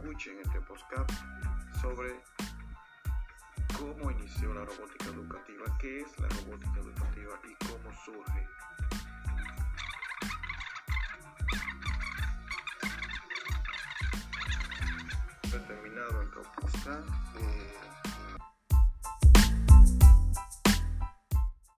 escuchen este podcast sobre cómo inició la robótica educativa, qué es la robótica educativa y cómo surge. Terminado el podcast. Eh,